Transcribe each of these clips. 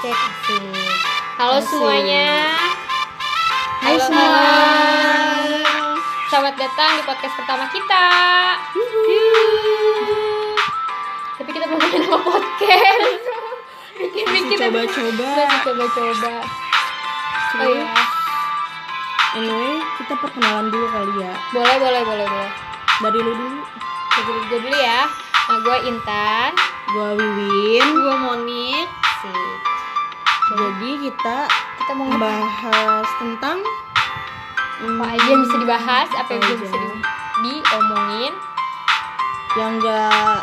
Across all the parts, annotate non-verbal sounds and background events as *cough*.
Cek asik. Halo Asik. semuanya. Hai Halo, semua. halo. Selamat datang di podcast pertama kita. Tapi kita belum punya nama podcast. Bikin-bikin coba-coba. Coba-coba. Oh iya. Anyway, kita perkenalan dulu kali ya. Boleh, boleh, boleh, boleh. Dari lu dulu. Jadi gue dulu ya. Nah, gue Intan. Gua Wiwin. Gue Monik. Sip. Jadi kita Kita mau membahas tentang apa aja yang bisa dibahas, apa yang bisa di- diomongin. yang enggak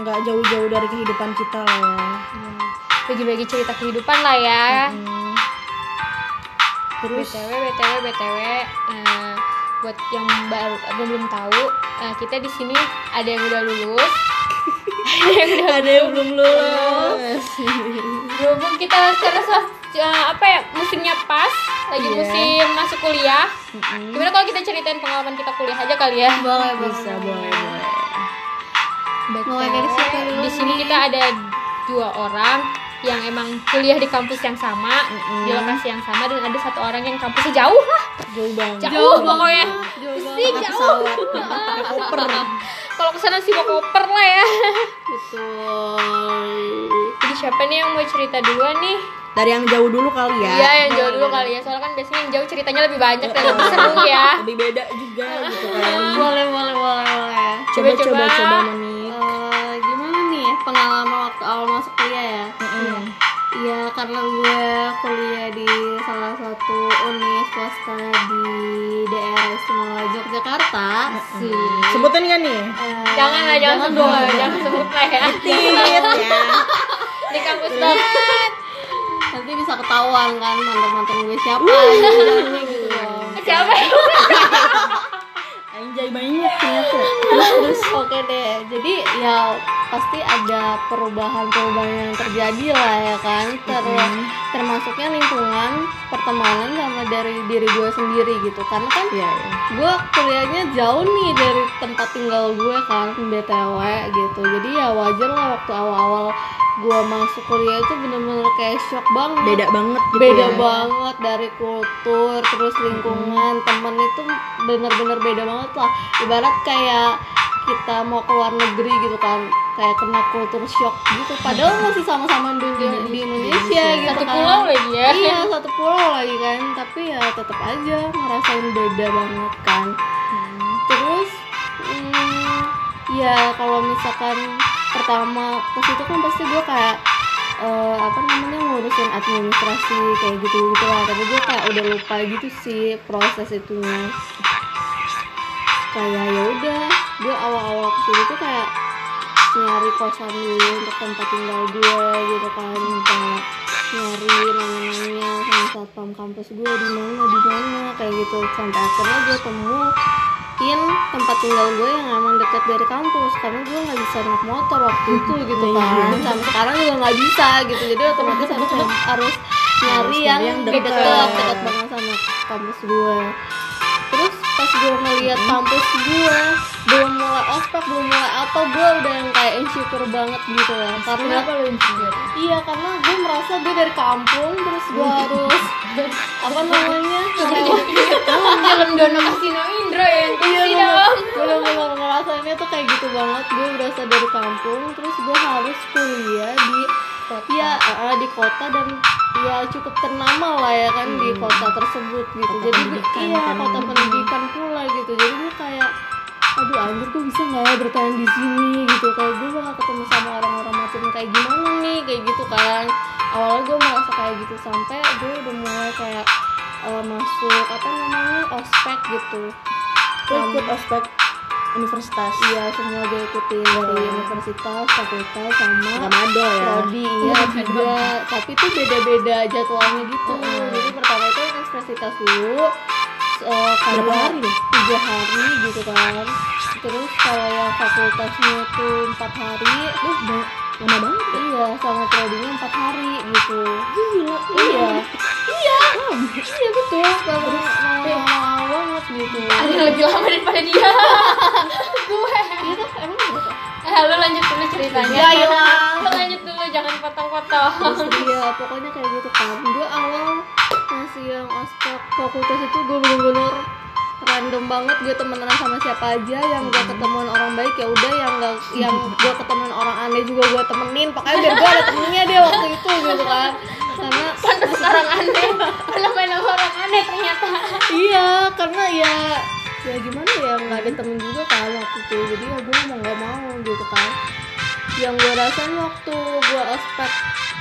nggak jauh-jauh dari kehidupan kita lah ya. Ya, bagi-bagi cerita kehidupan lah ya. Mm. Terus BTW, BTW, BTW. eh, buat yang baru belum tahu, eh, kita di sini ada yang udah lulus. Ada yang udah ada yang belum lulus. berhubung kita secara eh, apa ya musimnya pas, lagi Iya. musim masuk kuliah. Mm-mm. Gimana kalau kita ceritain pengalaman kita kuliah aja kali ya? boleh Bisa boleh boleh. Mulai dari siapa dulu Di sini kita ada dua orang yang emang kuliah di kampus yang sama, Mm-mm. di lokasi yang sama dan ada satu orang yang kampusnya jauh lah. Jauh banget. Jauh, pokoknya. jauh Sih, banget jauh. Pakai koper. Kalau ke sana sih mau koper lah ya. betul Jadi siapa nih yang mau cerita duluan nih? Dari yang jauh dulu kali ya. Iya, yang jauh dulu kali ya. Soalnya kan biasanya yang jauh ceritanya lebih banyak dan lebih seru ya. Lebih beda juga gitu kan. *laughs* boleh boleh boleh boleh Coba Coba-coba. coba coba karena gue kuliah di salah satu univ swasta di daerah istimewa Yogyakarta sih Sebutin kan nih? Eh, Jangan lah, jangan sebut lah, jangan sebut lah ya. Tit ya. Di kampus banget. nanti bisa ketahuan kan mantan-mantan gue siapa sebenarnya gitu loh Siapa ya? Anjay banyak ternyata. terus terus oke deh jadi ya pasti ada perubahan-perubahan yang terjadi lah ya kan? Ter- termasuknya lingkungan pertemanan sama dari diri gue sendiri gitu. Karena kan Iya, iya. gue kuliahnya jauh nih dari tempat tinggal gue kan btw gitu. Jadi ya wajar lah waktu awal-awal gue masuk kuliah itu bener-bener kayak shock banget. Beda banget gitu beda ya. banget dari kultur terus lingkungan temen itu bener-bener beda banget lah. Ibarat kayak kita mau ke luar negeri gitu kan. Kayak kena kultur shock gitu. Padahal masih sama-sama di, di, di Indonesia gitu Satu kan. pulau lagi ya. iya satu pulau lagi kan. Tapi ya tetap aja ngerasain beda banget kan. Terus hmm, ya kalau misalkan pertama ke situ kan pasti gue kayak eh, apa namanya ngurusin administrasi kayak gitu gitu lah. Tapi gue kayak udah lupa gitu sih proses itunya. Kayak ya udah gue awal-awal ke sini tuh kayak nyari kosan dulu untuk tempat tinggal gue gitu kan. Kayak nyari nanya-nanya sama satpam kampus gue di mana di mana kayak gitu. Sampai akhirnya gue temuin tempat tinggal gue yang emang dekat dari kampus. Karena gue nggak bisa naik motor waktu itu gitu kan. Sampai sekarang juga nggak bisa gitu. Jadi otomatis harus *laughs* harus nyari yang, yang dekat. dekat banget sama kampus gue gue ngeliat kampus gue belum mulai ospek belum mulai apa gue udah yang kayak insecure banget gitu lah karena insecure? iya karena gue merasa gue dari kampung terus gue harus *laughs* apa namanya? Film Dono Kasino Indro ya? Iya bener dong. bener-bener ngerasainnya tuh kayak gitu banget. Gue berasa dari kampung terus gue harus kuliah di ya eh, di kota dan ya cukup ternama lah ya kan di kota tersebut gitu. Kota jadi gue pendidikan iya kan. kota pendidikan pula gitu. Jadi gue kayak aduh anjir gue bisa nggak ya bertahan di sini? Gitu. Kayak gue bakal ketemu sama orang-orang macam kayak gimana nih? Kayak gitu kan. Awalnya gue merasa kayak gitu sampai gue udah mulai kayak eh, masuk apa namanya ospek gitu. Terus ikut ospek universitas. Iya semua gue ikutin dari universitas, fakultas sama Nggak madol ya. prodi *laughs* iya juga. Tapi itu beda-beda jadwalnya gitu. Jadi pertama itu universitas dulu. kalau Berapa hari tiga hari gitu kan terus kalau yang fakultasnya tuh empat hari ba- lama banget ya. iya sama prodinya empat hari gitu Gila. iya iya iya betul lama lama banget gitu Ada yang lebih lama daripada dia. Gue. itu emang berapa Eh, lu lanjut dulu ceritanya. Ya. Lu lanjut dulu jangan potong-potong iya pokoknya kayak gitu kan gue awal masih yang ospek fakultas itu gue bener-bener random banget gue temenan sama siapa aja yang gak ketemuan orang baik ya udah yang gak yang gue ketemuan orang aneh juga gue temenin. Pokoknya biar gue ada temennya deh waktu itu gitu kan. Karena pantas orang aneh. Malah main orang aneh ternyata. Iya karena ya ya gimana ya nggak ada temen juga kan waktu itu. Jadi ya gue mau nggak mau gitu kan. Yang gue rasain waktu gue ospek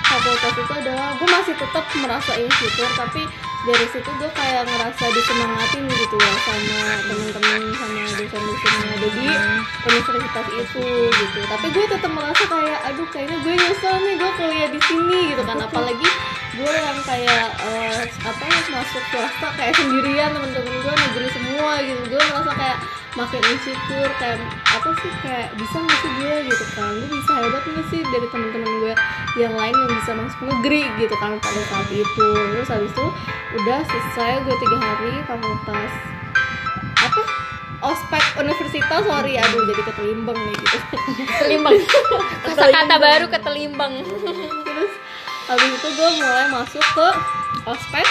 fakultas itu adalah gue masih tetap merasa insecure tapi dari situ gue kayak ngerasa disemangatin gitu ya sama temen-temen sama dosen-dosen yang ada di universitas itu gitu. Tapi gue tetap merasa kayak aduh kayaknya gue nyesel nih gue kuliah di sini gitu kan. Apalagi gue yang kayak eh, apa ya masuk swasta kayak sendirian temen-temen gue negeri semua gitu. Gue merasa kayak makin insecure kayak apa sih kayak bisa nggak sih gue? Gitu kan. Gue bisa hebat nggak sih dari temen-temen gue yang lain yang bisa masuk negeri? Gitu kan pada saat itu. Terus habis itu udah selesai gue tiga hari fakultas apa ospek universitas sorry aduh jadi ketelimbang nih gitu. Ketelimbang. *laughs* Kata-kata baru ketelimbang. Terus habis itu gue mulai masuk ke ospek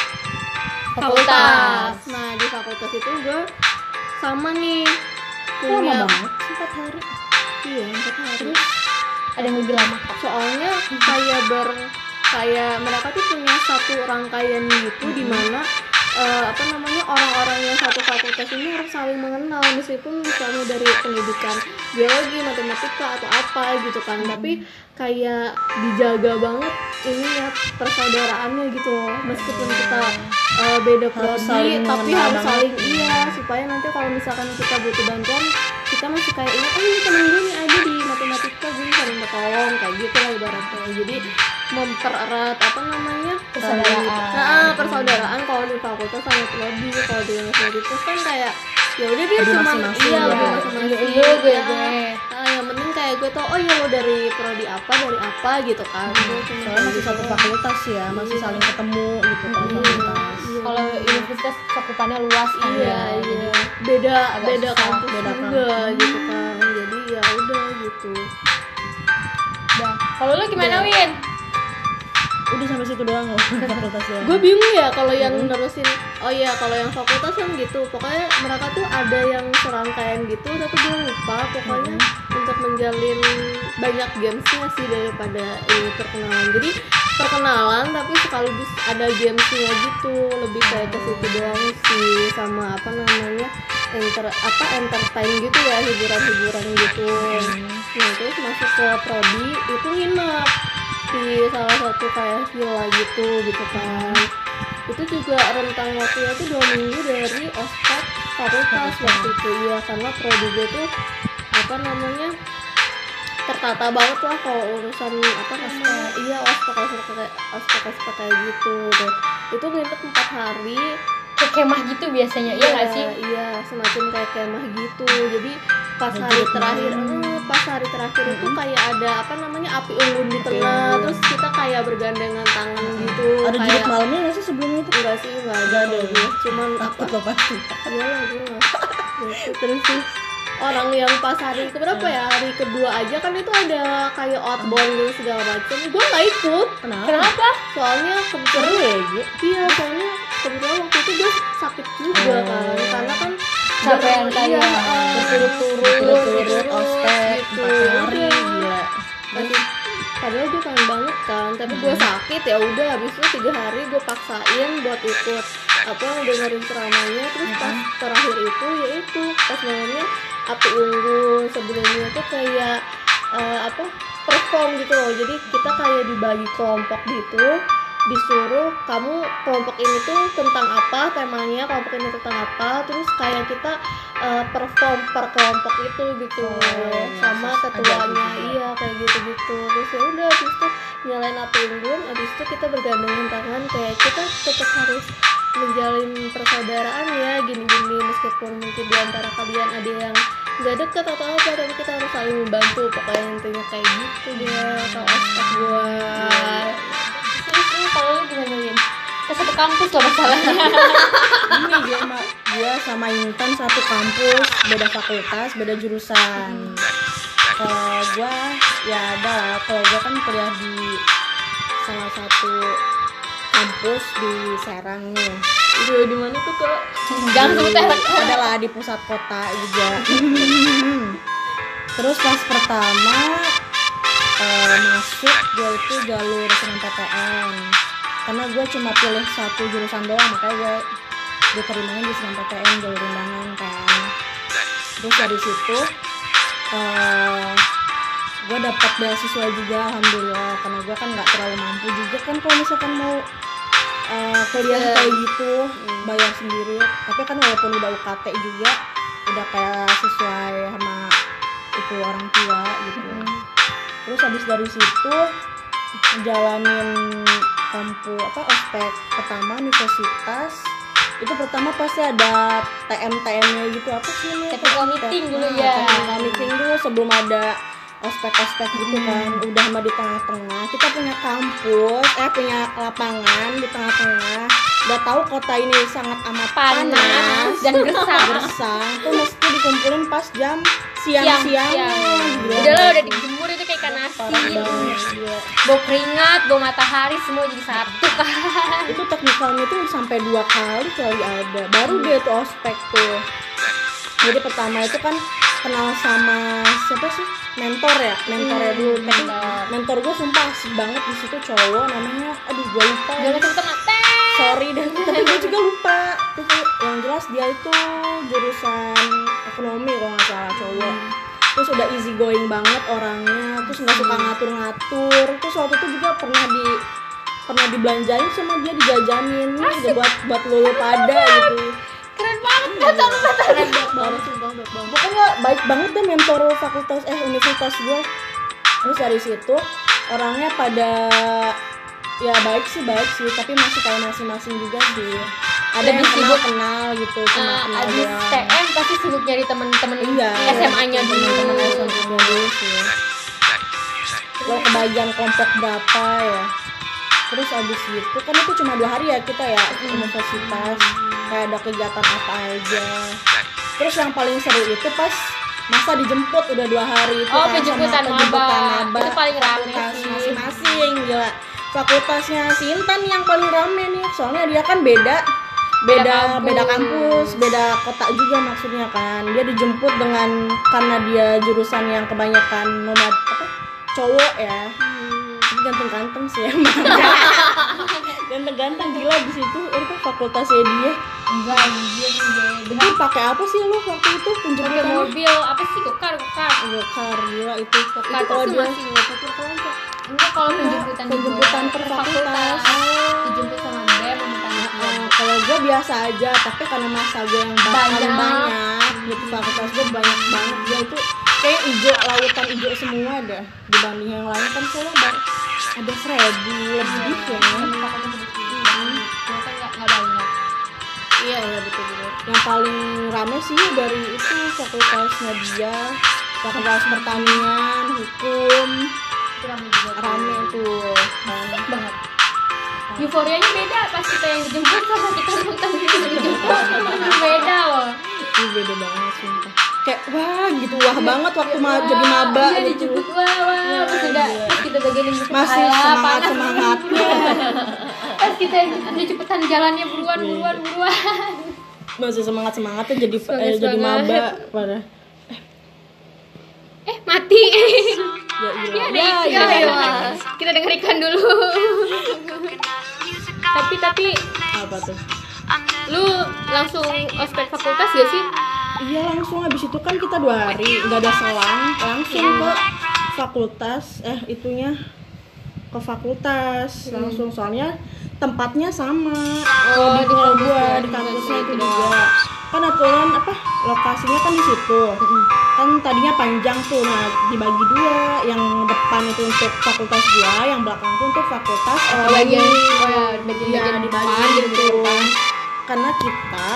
Fakultas. nah di fakultas itu gue sama nih. Lama punya banget. Empat hari. Iya empat hari. Ada yang lebih lama. Soalnya kayak ber kayak mereka tuh punya satu rangkaian gitu di mana eh, apa namanya orang-orang yang satu fakultas ini harus saling mengenal. Meskipun misalnya dari pendidikan biologi matematika atau apa gitu kan. Tapi kayak dijaga banget ini ya persaudaraannya gitu loh. Meskipun kita eh, beda Harus saling tapi harus saling iya supaya nanti kalau misalkan kita butuh bantuan kita masih kayak ini oh ini temen gue nih aja di matematika gue bisa minta tolong kayak gitu lah ibaratnya jadi mempererat apa namanya Persaudaraan. nah, persaudaraan kalau di fakultas sama prodi kalau di universitas kan kayak ya udah dia Lebih cuma masing-masing iya ya. lebih masing-masing Iya, iya, gue, Ya. gue. Gue tau oh ya lo dari prodi apa dari apa gitu kan. Cuma soalnya masih satu fakultas ya masih saling ketemu gitu kan fakultas. Iya. kalau universitas cakupannya luas kan iya ya. iya. beda Agak beda kampus beda juga gitu kan. Jadi ya udah gitu. Udah. kalau lu gimana Win udah sampai situ doang loh fakultas doang. Gue bingung ya kalau yang nerusin oh iya kalau yang fakultas kan gitu. Pokoknya mereka tuh ada yang serangkaian gitu tapi gue lupa pokoknya untuk menjalin banyak gamesnya sih daripada ini perkenalan. Jadi perkenalan tapi sekaligus ada gamesnya gitu. Lebih kayak ke situ doang sih sama apa namanya enter apa entertain gitu ya hiburan-hiburan gitu. Nah terus masuk ke prodi itu nginep di salah satu kayak villa gitu gitu kan. Itu juga rentang waktunya tuh dua minggu dari ospek fakultas waktu itu. Iya karena prodi gue tuh apa namanya tertata banget lah kalau urusan apa namanya iya ospek ospek kayak ospek ospek kayak gitu. Tuh itu nginep empat hari. Kayak kemah gitu biasanya iya nggak sih? iya semacam kayak kemah gitu. Jadi pas hari terakhir eh, pas hari terakhir itu kayak ada apa namanya api unggun di tengah unggun. terus kita kayak bergandengan tangan gitu ada kayak malamnya nggak sih sebelum itu enggak sih enggak ada Nggak ada kalau ya? gue. cuman apa takut loh pasti iya lah gue nggak Gitu. terus terus orang yang pas hari keberapa ya hari kedua aja kan itu ada kayak outbound gitu segala macam gue nggak ikut kenapa kenapa soalnya kebetulan ya? Iya, soalnya kebetulan waktu itu gue sakit juga Oh. kan, karena kan Kali iya, ya. berturut-turut ospek hari Udah. gila Masih- padahal gue pengen banget kan, tapi gue sakit ya udah habis itu tiga hari gue paksain buat ikut apa dengerin ceramahnya. Terus pas terakhir itu ya itu pas malamnya api unggun sebelumnya tuh kayak eh, apa perform gitu loh. Jadi kita kayak dibagi kelompok gitu disuruh kamu kelompok ini tuh tentang apa temanya kelompok ini tentang apa? Terus kayak kita eh, perform per kelompok itu gitu Oh, sama ada ketuanya. iya kayak gitu gitu terus ya udah habis itu nyalain api unggun habis itu kita bergandengan tangan kayak kita tetap harus menjalin persaudaraan ya gini-gini meskipun mungkin di antara kalian ada yang nggak deket atau apa tapi kita harus saling membantu. Pokoknya intinya kayak gitu dia gua terus lu kalau lu gimana Win ke satu kampus loh masalahnya. *laughs* Ini gue sama gue sama Intan satu kampus beda fakultas beda jurusan. Kalau gue ya ada lah. Kalau gue kan kuliah di salah satu kampus di Serang nih. Iya di mana tuh kak? Jangan sebut merek. adalah di pusat kota juga. *laughs* Terus pas pertama eh, masuk gue itu jalur SNMPTN karena gue cuma pilih satu jurusan doang makanya gue diterimanya di SNMPTN jalur undangan kan. Terus dari situ eh gue dapat beasiswa juga alhamdulillah. Karena gue kan nggak terlalu mampu juga kan kalau misalkan mau eh, kuliah Iya. kayak gitu bayar sendiri. Tapi kan walaupun udah UKT juga udah kayak sesuai sama itu orang tua gitu terus habis dari situ jalanin kampu apa ospek pertama universitas. Itu pertama pasti ada TM TM-nya gitu apa sih ini Technical meeting dulu Nah, ya. technical meeting dulu sebelum ada ospek-ospek gitu kan. Udah mah di tengah-tengah. Kita punya kampus eh punya lapangan di tengah-tengah. Udah tahu kota ini sangat amat Panas panas, dan gersang. *laughs* gersang. Tuh mesti dikumpulin pas jam siang-siang Gila, Udah lah udah dijemur itu kayak ikan asin. Bau keringat, bau matahari semua jadi satu *laughs* kan. itu teknikalnya tuh sampai dua kali kali ada baru dia tuh ospek tuh jadi pertama itu kan kenal sama siapa sih mentor ya mentornya dulu tapi mentor. mentor gue sumpah asik banget di situ cowok namanya aduh gue lupa sebut mate. Sorry dan tapi gue juga lupa. Tapi yang jelas dia itu jurusan ekonomi kalau nggak salah cowok. Terus udah easy going banget orangnya. Terus nggak suka ngatur-ngatur. Terus waktu itu juga pernah di pernah dibelanjain sama dia dijajanin. Nih buat buat lulu pada gitu. Keren banget lu foto. Keren banget sumpah banget banget. pokoknya baik banget deh mentor fakultas eh universitas gue terus dari situ orangnya pada ya baik sih baik sih. Tapi masih kayak masing-masing juga sih. Ada Lebih yang kenal sibuk. kenal gitu cuma Nah, kenal abis doang TM pasti sibuk nyari temen-temen iya SMA-nya dulu. temen-temen SMA dulu sih. Lo kebagian kelompok berapa ya? Terus abis itu kan itu cuma dua hari ya kita ya universitas. Kayak ada kegiatan apa aja. Terus yang paling seru itu pas masa dijemput udah dua hari. Itu Oh, kan, penjemputan sama maba. maba Itu paling rame masing-masing gila fakultasnya si Intan yang paling rame nih. Soalnya dia kan beda beda kampus. beda kampus beda kota juga maksudnya kan. Dia dijemput dengan karena dia jurusan yang kebanyakan nomad apa cowok ya. Tapi ganteng-ganteng sih emang *laughs* ganteng-ganteng gila di situ. Itu fakultasnya dia. Enggak, jadi beda. pakai apa sih lo waktu itu Pakai penjemputan mobil. Apa sih gokar gokar. gokar gila itu. Itu dia masih nggak pakai kelompok. Enggak kalau penjemputan penjemputan per fakultas. Dijemput sama BEM sama tangga. Nah, kalau gue biasa aja tapi karena masa gue yang ba- Banyak. banyak gitu fakultas gue banyak banget dia itu kayak hijau lautan hijau semua dah dibanding yang lain kan soalnya ada ada seribu lebih ya Fakultas nggak banyak. iya iya betul betul yang paling rame sih dari itu fakultasnya dia fakultas pertanian hukum Itu rame juga. tuh. rame banget. Euforianya beda pas kita yang dijemput sama kita nonton itu dijemput. beda loh. ini beda banget sumpah. Kayak wah gitu. Wah banget waktu ma- jadi maba iya, gitu. dijemput. Wah wah. Iya, pas udah iya. pas kita bagian masih semangat semangatnya *laughs* pas kita cepetan jalannya buruan Iya, buruan buruan. Masih semangat semangatnya jadi Semangat eh, jadi maba. Pada eh mati ya iya iya ya, Mas. kita denger iklan dulu. Tapi tapi. Apa tuh? Lu langsung ospek fakultas gak sih? Iya langsung. Habis itu kan kita dua hari. Nggak ada selang. Langsung ke fakultas. Eh itunya. Ke fakultas. Langsung. Soalnya tempatnya sama. Oh, di di gua ya, di kampusnya kampus itu itu juga kan aturan apa lokasinya kan di situ. Kan tadinya panjang tuh nah dibagi dua. Yang depan itu untuk fakultas gua yang belakang tuh untuk fakultas oh, ekonomi. oh ya bagian bagian dibagi depan gitu gitu. depan karena kita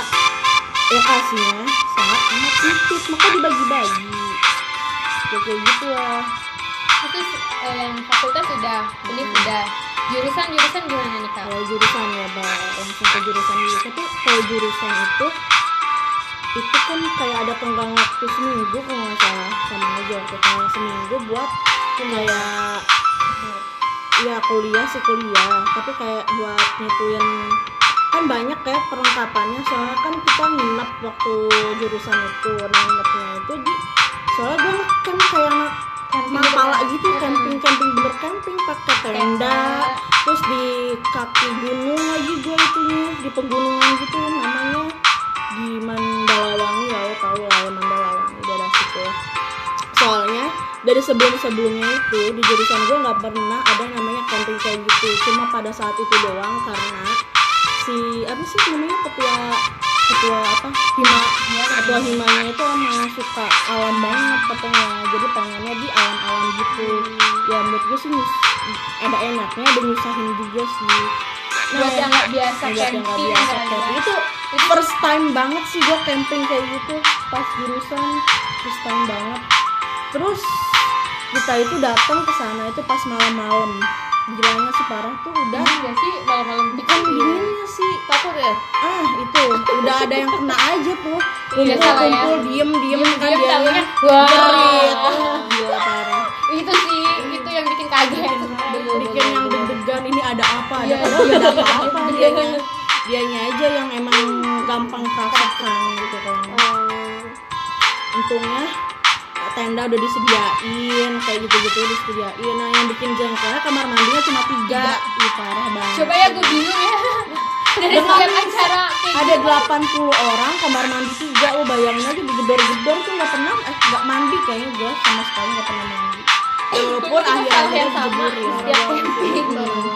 lokasinya sangat amat sempit maka dibagi-bagi. Ya, kayak gitu lah terus eh, yang fakultas sudah ini sudah jurusan jurusan gimana nih kak? Kalau jurusan ya Mbak, langsung ke jurusan dulu. Tapi kalau jurusan itu itu kan kayak ada tenggang waktu seminggu kalau nggak salah. Sama aja tenggang seminggu buat kayak ya kuliah sih kuliah. Tapi kayak buat ngituin kan banyak ya perlengkapannya. Soalnya kan kita nginep waktu jurusan itu nah nginepnya itu di soalnya gue kan kayak anak mapala gitu camping camping bener camping pakai tenda terus di kaki gunung lagi gue itunya di pegunungan gitu namanya di Mandalawangi ya lo tau lah ya Mandalawangi daerah situ soalnya dari sebelum sebelumnya itu di jurusan gue nggak pernah ada namanya camping kayak gitu. Cuma pada saat itu doang karena si apa sih namanya ketua ketua apa hima ketua himanya itu emang suka alam banget katanya. Jadi pengennya di alam-alam gitu. Ya menurut gue sih ada enaknya ada nyusahin juga sih. Buat yang nggak biasa buat yang nggak camping biasa kan camping. Ya. itu first time banget sih gue camping kayak gitu. Pas jurusan first time banget. Terus kita itu datang ke sana itu pas malam-malam. Gilanya sih parah tuh udah. Dingin nggak sih? Malam-malam bukan bikin dinginnya sih. Takut ya? Ah itu. Udah ada yang kena aja tuh. Iya, kumpul salah ya. kumpul diem diem kan dia tahunya, wah. Ah, gila parah. Itu sih itu yang bikin kaget. Bikin yang deg-degan ini ada apa? Ada Iya. apa? Iya, ada apa? *laughs* Dianya. Dianya aja yang emang gampang kerasakan gitu kan. Untungnya tenda udah disediain kayak gitu-gitu disediain. Nah yang bikin jengkelnya kamar mandinya cuma tiga. Ih, parah banget. Coba ya gue bingung ya. Dari Dengan acara ada gitu. 80 orang kamar mandi tiga. Lo bayangin aja digedor-gedor tuh nggak pernah eh nggak mandi kayaknya gue sama sekali nggak pernah mandi. Walaupun Gua juga akhir salah yang akhirnya sama dijemur ya setiap camping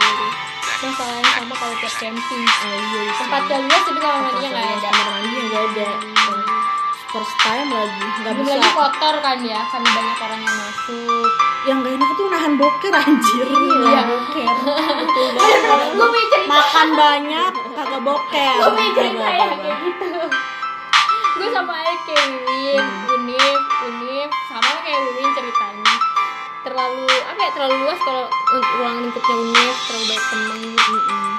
Masalah yang sama kalau tiap camping. Oh iya iya. tempatnya luas tapi kamar mandinya nggak ada. kamar mandinya nggak ada. First time lagi nggak bisa. lagi kotor kan ya karena banyak orang yang masuk. Yang gak enak tuh nahan boker anjir. Iya. boker. *laughs* Lu makan banyak kagak boker. Lu Kagak, ya kayak gitu. Gue sama aja kayak Wiwin Unif Unif sama kayak Wiwin ceritanya terlalu apa ya terlalu luas kalau ruang lingkupnya Unif terlalu banyak temen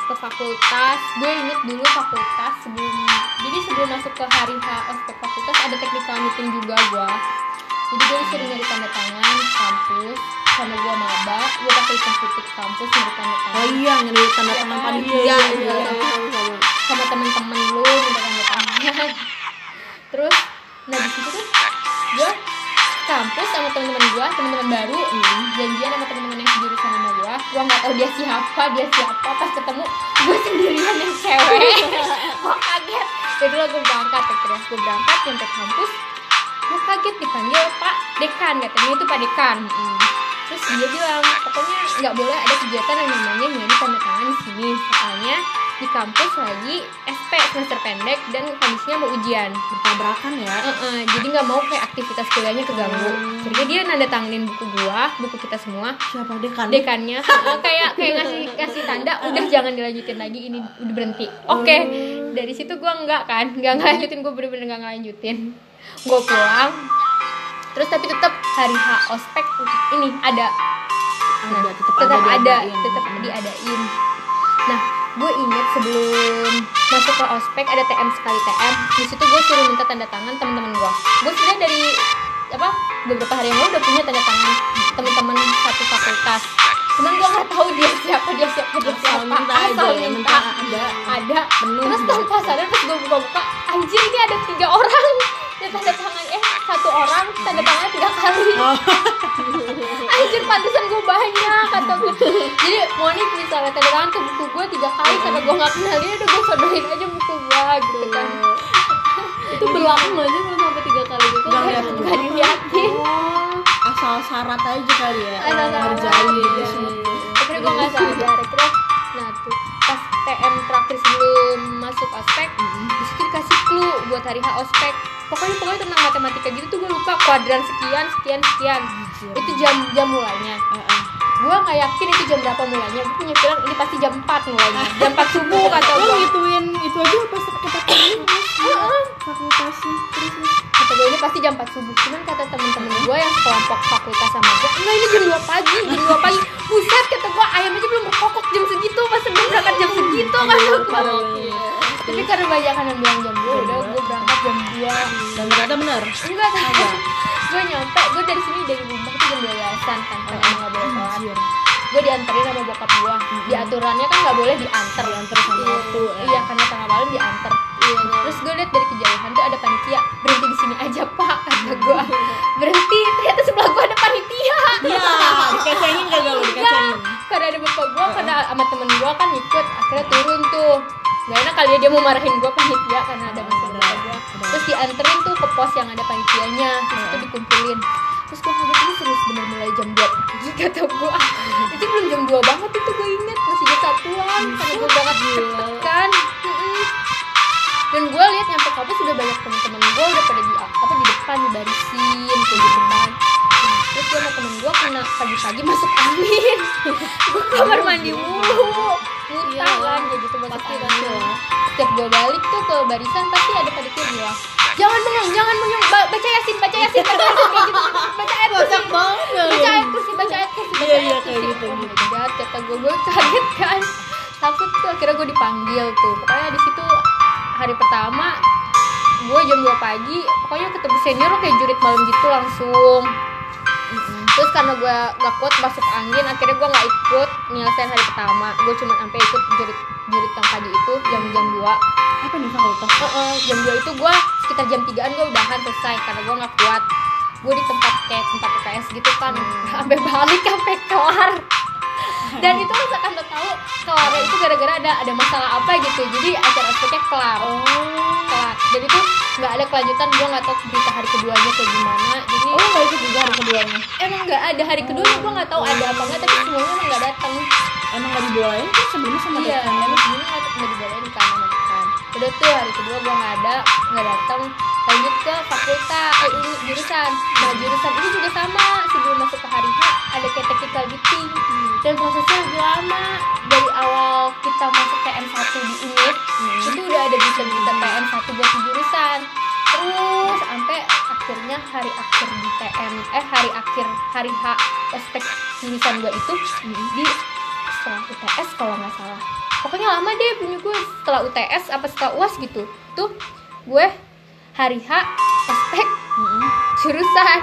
ke fakultas. Gue inget dulu fakultas sebelum jadi sebelum masuk ke hari H ospek fakultas ada technical meeting juga gue jadi gue sering nyari tanda tangan kampus karena gue maba. Gue pakai hitam putih ke kampus nyari tanda oh tangan iya nyari tanda Iya tangan panitia Iya, iya, iya. sama-sama sama temen-temen lu minta tanda tangan. *laughs* Terus nah di situ tuh gue kampus sama temen-temen gue temen-temen baru. Janjian sama temen-temen yang sejurusan sama gue gue nggak tahu dia siapa dia siapa. Pas ketemu gue sendirian yang cewek. *laughs* Gue kaget. Jadi lah gue berangkat akhirnya gue berangkat nyampe kampus. Gue kaget dipanggil pak dekan katanya. Itu pak dekan. Terus dia bilang pokoknya nggak boleh ada kegiatan yang namanya nyari tanda tangan di sini. Soalnya di kampus lagi SP semester pendek dan kondisinya mau ujian. Bertabrakan ya? Heeh, jadi nggak mau kayak aktivitas kuliahnya keganggu. Jadi dia nanda tanganin buku gua buku kita semua. Siapa dekan? Dekannya. *laughs* Kayak kayak ngasih ngasih tanda udah jangan dilanjutin lagi ini udah berhenti. Oke dari situ gua nggak kan nggak ngelanjutin gua bener-bener nggak ngelanjutin. Gua pulang. Terus tapi tetap hari H ospek ini ada. Nah, Ada, tetep tetap ada ada diadain. tetap diadain. Nah gue inget sebelum masuk ke ospek ada TM sekali TM di situ gue suruh minta tanda tangan teman-teman gue gue sebenarnya dari apa beberapa hari yang lalu udah punya tanda tangan teman-teman satu fakultas. Cuman gue nggak tahu dia siapa dia siapa dia asal siapa. minta aja asal ya, minta. minta ada. Ada. Penuh terus tanpa sadar terus gue buka-buka anjir ini ada tiga orang. Dan tanda tangan eh satu orang tanda tangannya tiga kali. Oh. *laughs* Anjir pantesan gue banyak kata gue jadi Monik misalnya tanda tangan ke buku gue tiga kali karena gue nggak kenal dia udah gue sodorin aja buku gue gitu kan. *laughs* Itu berlaku nggak sih kalau sampai tiga kali gitu? Nggak lihat nggak diliatin asal syarat aja kali ya Asal syarat. ngerjain gitu. Gue nggak sadar tuh TM terakhir sebelum masuk ospek di situ dikasih clue buat hari H ospek. Pokoknya pokoknya tentang matematika gitu tuh gue lupa kuadran sekian sekian sekian. Itu jam jam mulainya. Eh, eh. gue nggak yakin itu jam berapa mulainya. Gue punya pikiran ini pasti jam 4 mulainya. *laughs* Jam 4 subuh kata gue ngituin itu aja pas kita ini fakultasnya terus gue ini pasti jam 4 subuh. Cuman kata temen-temen gue yang sekelompok fakultas sama gue enggak ini jam 2 pagi jam 2 pagi. Buset kata gue ayam aja belum berkokok jam segitu pas sebelum berangkat jam segitu gue tapi karena banyak yang bilang jam 2 udah gue berangkat jam 2 dua. Dan ternyata benar enggak enggak *laughs* gue nyampe gue dari sini dari rumah tuh jam 12an kan emang nggak boleh Anjir. gue dianterin sama bokap gue di aturannya kan nggak boleh diantar. Diantar sama Iya, waktu, ya. iya karena tengah malam diantar dia mau marahin gue panitia karena ada masalah gue terus dianterin tuh ke pos yang ada panitianya terus itu dikumpulin. Terus gue kaget ini serius bener mulai jam 2 pagi *laughs* kata gue itu belum jam 2 banget itu gue inget masih jam satuan karena gue banget kan. Dan gue lihat nyampe kampus sudah banyak teman-teman gue udah pada di apa di depan di barisin kayak gitu kan. Nah, terus gue sama temen gue kena pagi-pagi masuk angin. *laughs* Gue kamar mandi mulu. Iya. Kan kayak gitu masuk Pasti pasti lah. setiap gue balik tuh ke barisan pasti ada panitia bilang jangan bengong jangan bengong Ba- baca yasin baca yasin baca yasin kayak gitu. Baca ayat kursi. Baca ayat kursi baca ayat kursi baca Iya, ayat iya, kursi. kayak gitu, gitu. kata gue gue kaget kan. Takut tuh akhirnya gue dipanggil tuh. Pokoknya di situ hari pertama gue jam 2 pagi pokoknya ketemu senior kayak jurit malam gitu langsung. Terus karena gue gak kuat masuk angin akhirnya gue nggak ikut nyelesain hari pertama. Gue cuma sampai ikut jurit jurit yang pagi itu jam jam 2 apa nih fakultas Heeh, jam 2 itu gue sekitar jam 3an gue udahan selesai karena gue nggak kuat. Gue di tempat kayak tempat UKS gitu kan. *laughs* Sampai balik sampai kelar dan itu misalkan lo tahu kelarnya itu gara-gara ada ada masalah apa gitu. Jadi acara ospeknya kelar. Oh. Kelar. Dan itu nggak ada kelanjutan gue nggak tahu berita hari keduanya kayak gimana. Jadi oh nggak ikut juga hari keduanya? Emang nggak ada. Hari keduanya gue nggak tahu ada apa nggak tapi semuanya emang nggak datang. Emang nggak dibawain kan? Sebelumnya sama iya emang sebelumnya nggak dibawain kan udah tuh hari kedua gue nggak ada nggak datang ke fakultas eh ini jurusan. Nah jurusan ini juga sama. Sebelum masuk ke hari H ada kayak technical meeting dan prosesnya lebih lama. Dari awal kita masuk TM 1 di unit itu udah ada berita-berita TM 1 buat jurusan. Terus sampai akhirnya hari akhir di TM eh hari akhir hari H ospek jurusan gue itu di setelah UTS kalau nggak salah. Pokoknya lama deh punya gue setelah UTS apa setelah UAS gitu. Tuh gue hari H ospek jurusan.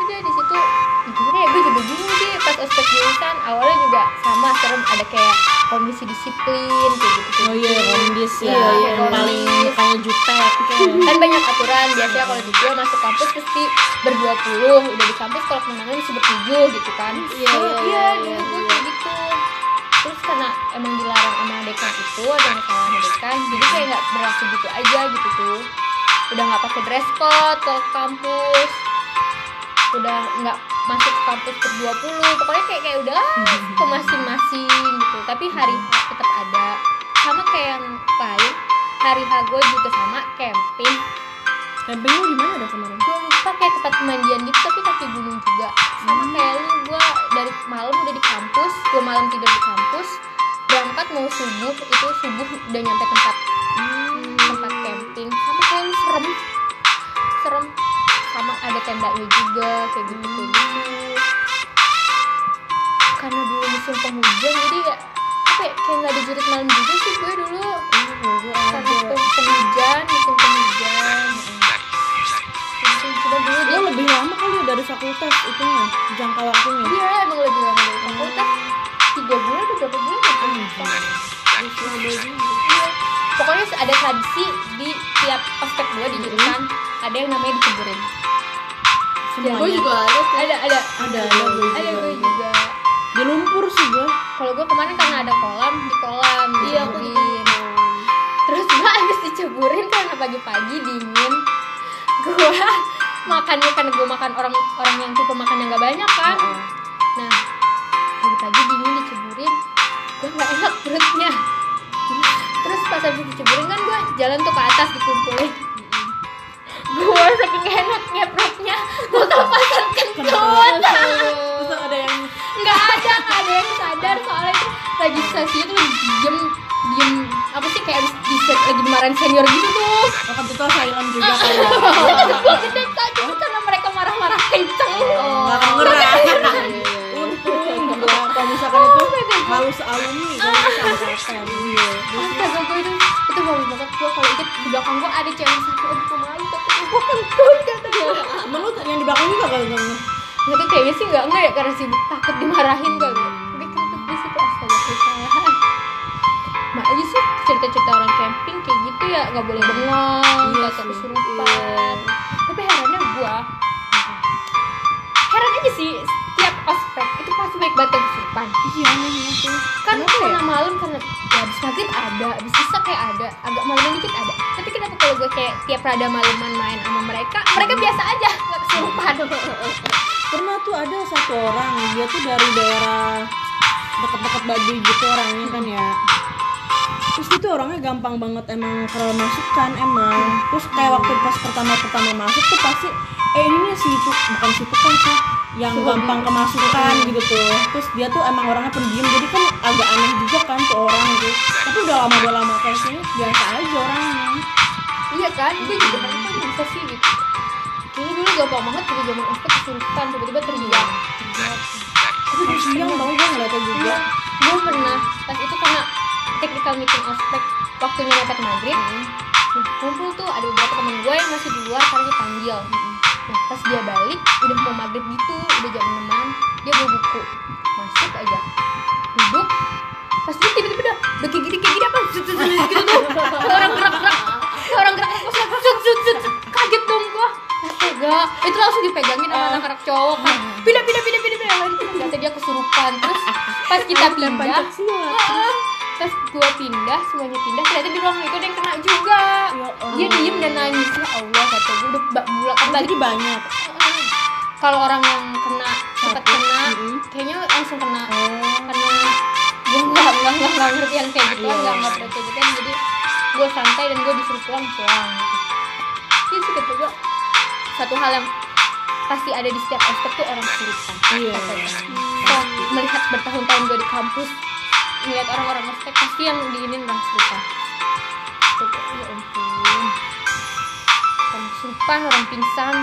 Udah di situ. Gimana ya? Gue juga bingung sih pas ospek jurusan. Awalnya juga sama serem. Ada kayak komisi disiplin kayak gitu oh iya kondis ya. Iya, iya, yang paling mukanya jutek kayak kan banyak aturan. Biasanya kalau di gue masuk kampus pasti berdua puluh. Udah di kampus kalau kemenangan mesti bertujuh gitu kan. Iya, iya, iya iya, dulu iya, iya. kayak gitu. Terus karena emang dilarang sama dekan itu ada masalah sama dekan jadi kayak nggak berlaku gitu aja gitu tuh udah nggak pakai dress code ke kampus udah nggak masuk ke kampus per 20 pokoknya kayak kayak udah *laughs* ke masing-masing gitu. Tapi hari H tetap ada. Sama kayak yang lain hari H gue juga sama camping. Camping lu di mana ada kemarin? Gue lupa kayak tempat pemandian gitu tapi kaki gunung juga. Sama kayak lu gue dari malam udah di kampus gue malam tidur di kampus berangkat mau subuh itu subuh udah nyampe tempat tempat serem. Sama ada tendanya juga kayak gitu kayak gitu karena dulu musim penghujan jadi ya apa ya, kayak nggak ada jurit malam juga sih gue dulu. Karena musim penghujan musim penghujan. Cuma dulu lo dia lebih lama kali ya dari fakultas itunya jangka waktunya. Iya emang lebih lama dari fakultas. Tiga bulan atau berapa bulan ya? Gue lupa. Iya. Pokoknya ada tradisi di tiap ospek gue di jurusan. Ada yang namanya diceburin semuanya. Gue juga ada tuh ada ada. Ada ada gue ada juga. gue juga. Di lumpur sih gue kalau gue kemarin karena ada kolam di kolam iya aku diceburin terus gue habis diceburin karena pagi-pagi dingin. Gue *laughs* makannya karena gue makan orang orang yang tipe makan yang gak banyak kan? Nah pagi-pagi dingin diceburin. Gue nggak enak perutnya pas habis diceburin kan gue jalan tuh ke atas dikumpulin. Gue saking enaknya perutnya gue kelepasan kentut terus ada yang nggak ada nggak ada yang sadar soalnya itu lagi sesi itu lagi diem diem apa sih kayak di lagi dimarahin senior gitu tuh. Waktu itu silent juga *laughs* ya gue gede kak cuma karena mereka marah-marah kenceng KTM iya astaga gue itu itu malu banget gue kalau ikut di belakang gue ada cewek satu aduh gue malu tapi gue kentut kata gue emang lu yang di belakang juga kali dong nggak tahu kayaknya sih nggak nggak ya karena sibuk takut dimarahin kali ya gue kentut di situ astaga susah mak aja sih cerita-cerita orang camping kayak gitu ya nggak boleh bengong Iya nggak sih, kesurupan tapi herannya gue heran aja sih setiap ospek itu pasti baik banget yang kesurupan iya anehnya tuh kan Kenapa karena ya? malam karena ya habis maghrib ada habis isa kayak ada agak malaman dikit ada. Tapi kenapa kalau gue kayak tiap rada malaman main sama mereka mereka biasa aja nggak kesurupan *laughs* pernah tuh ada satu orang dia tuh dari daerah deket-deket Baduy gitu orangnya kan ya. Terus itu orangnya gampang banget emang keremasukan emang. Terus kayak waktu pas pertama-pertama masuk tuh pasti eh ini situ bukan situ kan sih yang gampang kemasukan gitu. Tuh terus dia tuh emang orangnya pendiam jadi kan agak aneh juga kan tuh orang gitu. Tapi udah lama udah lama kayaknya biasa aja orangnya. Iya kan gue juga kan bisa sih gitu kayaknya dulu gampang banget gitu zaman ospek kesurupan tiba-tiba teriak tapi siang tau gue ngeliatnya juga. Gue pernah. Pas itu karena technical meeting ospek waktunya mepet maghrib. Nah kumpul tuh ada beberapa temen gue yang masih di luar karena dipanggil nah pas dia balik udah mau maghrib gitu udah jam enaman dia bawa buku. Masuk aja. Duduk. Pas dia tiba-tiba udah udah kayak gini kayak gini apa? Zut, zut, zut, gitu. Tuh Kayak orang gerak-gerak. Kayak orang gerak-gerak. Pas zut, zut, zut, zut. kaget dong gua. Astaga. Itu langsung dipegangin sama anak-anak cowok kan. Pindah pindah pindah pindah pindah. Ternyata dia kesurupan. Terus pas kita pindah Pas gua pindah semuanya pindah ternyata di ruang itu ada yang kena juga. Ya Allah. dia diem dan nangis. Ya Allah kata gue udah kan balik. jadi banyak. Kalau orang yang kena cepat kena kayaknya langsung kena. Oh. Karena gue nggak nggak nggak ngerti yang kayak gitu Iya. nggak nggak kayak gitu. Jadi gue santai dan gue disuruh pulang pulang. Gitu itu sih kata gue satu hal yang pasti ada di setiap aspek tuh orang kesurupan Iya. Kalau melihat bertahun-tahun gue di kampus melihat orang-orang aspek pasti yang diinin kesurupan Tuh, ya ampun. Orang kesurupan orang pingsan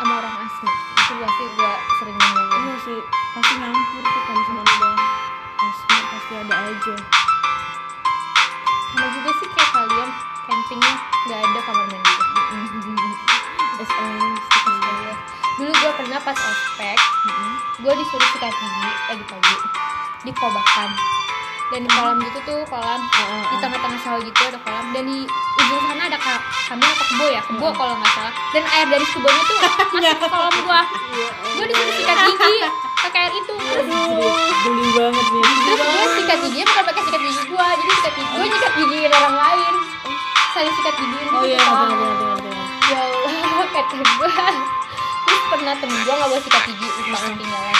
sama orang asma itu pasti gue sering nemuin. Iya sih pasti nyampur tuh kan sama udah asma pasti ada aja. Sama juga sih kayak kalian campingnya nggak ada kamar mandi. SOS Iya. dulu gue pernah pas ospek gue disuruh sikat gigi pagi-pagi di kobakan dan di kolam gitu tuh kolam. Di tengah-tengah sawah gitu ada kolam. Dan di ujung sana ada ka- kambing atau kebo ya? Kebo kalau nggak salah. Dan air dari kebonya tuh masuk ke kolam gue gue disuruh sikat gigi pakai air itu. Geli banget nih. Terus gue sikat giginya bukan pakai sikat gigi gue jadi sikat gigi gue nyikat gigiin orang lain. Saling sikat gigiin oh gitu iya betul betul ya Allah *laughs* kata gue terus pernah temen gue nggak bawa sikat gigi lupa ketinggalan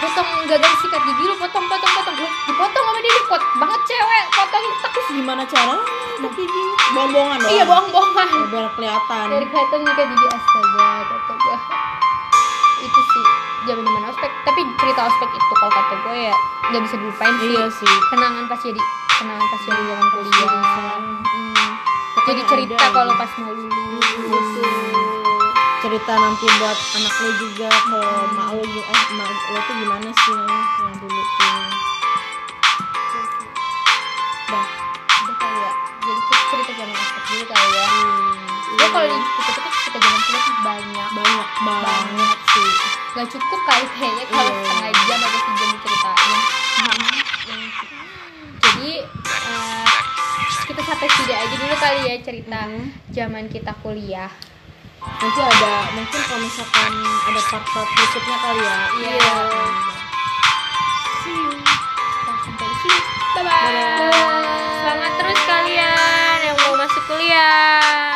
potong gagal sikat gigi lu potong potong potong. Lu dipotong sama dia dipot banget cewek potong. Terus gimana cara sikat gigi? Bohong-bohongan dong? Iya bohong bohongan Oh, biar kelihatan. Dari kelihatan sikat gigi astaga kata gue itu sih zaman zaman ospek. Tapi cerita ospek itu kalau kata gue ya nggak bisa dilupain sih. Iya sih. Kenangan pas jadi kenangan pas jadi zaman kuliah. Hmm. jadi cerita kalau aja. pas mau lulus cerita nanti buat anak lo juga ke mak lo gi- eh mak lo tuh gimana sih yang dulu tuh Udah, udah kali ya. Jadi kita cerita zaman ospek dulu kali ya. Ya kalau dipikir-pikir cerita zaman kuliah tuh banyak. banyak banget sih Gak cukup kali kayaknya kalau Iya. setengah jam atau sejam diceritain. Jadi eh, kita sampai sini aja dulu kali ya cerita zaman kita kuliah nanti ada mungkin kalau misalkan ada part-part berikutnya kali ya iya, iya. yeah. yeah. sampai bye bye, bye, -bye. bye, -bye. semangat terus kalian yang mau masuk kuliah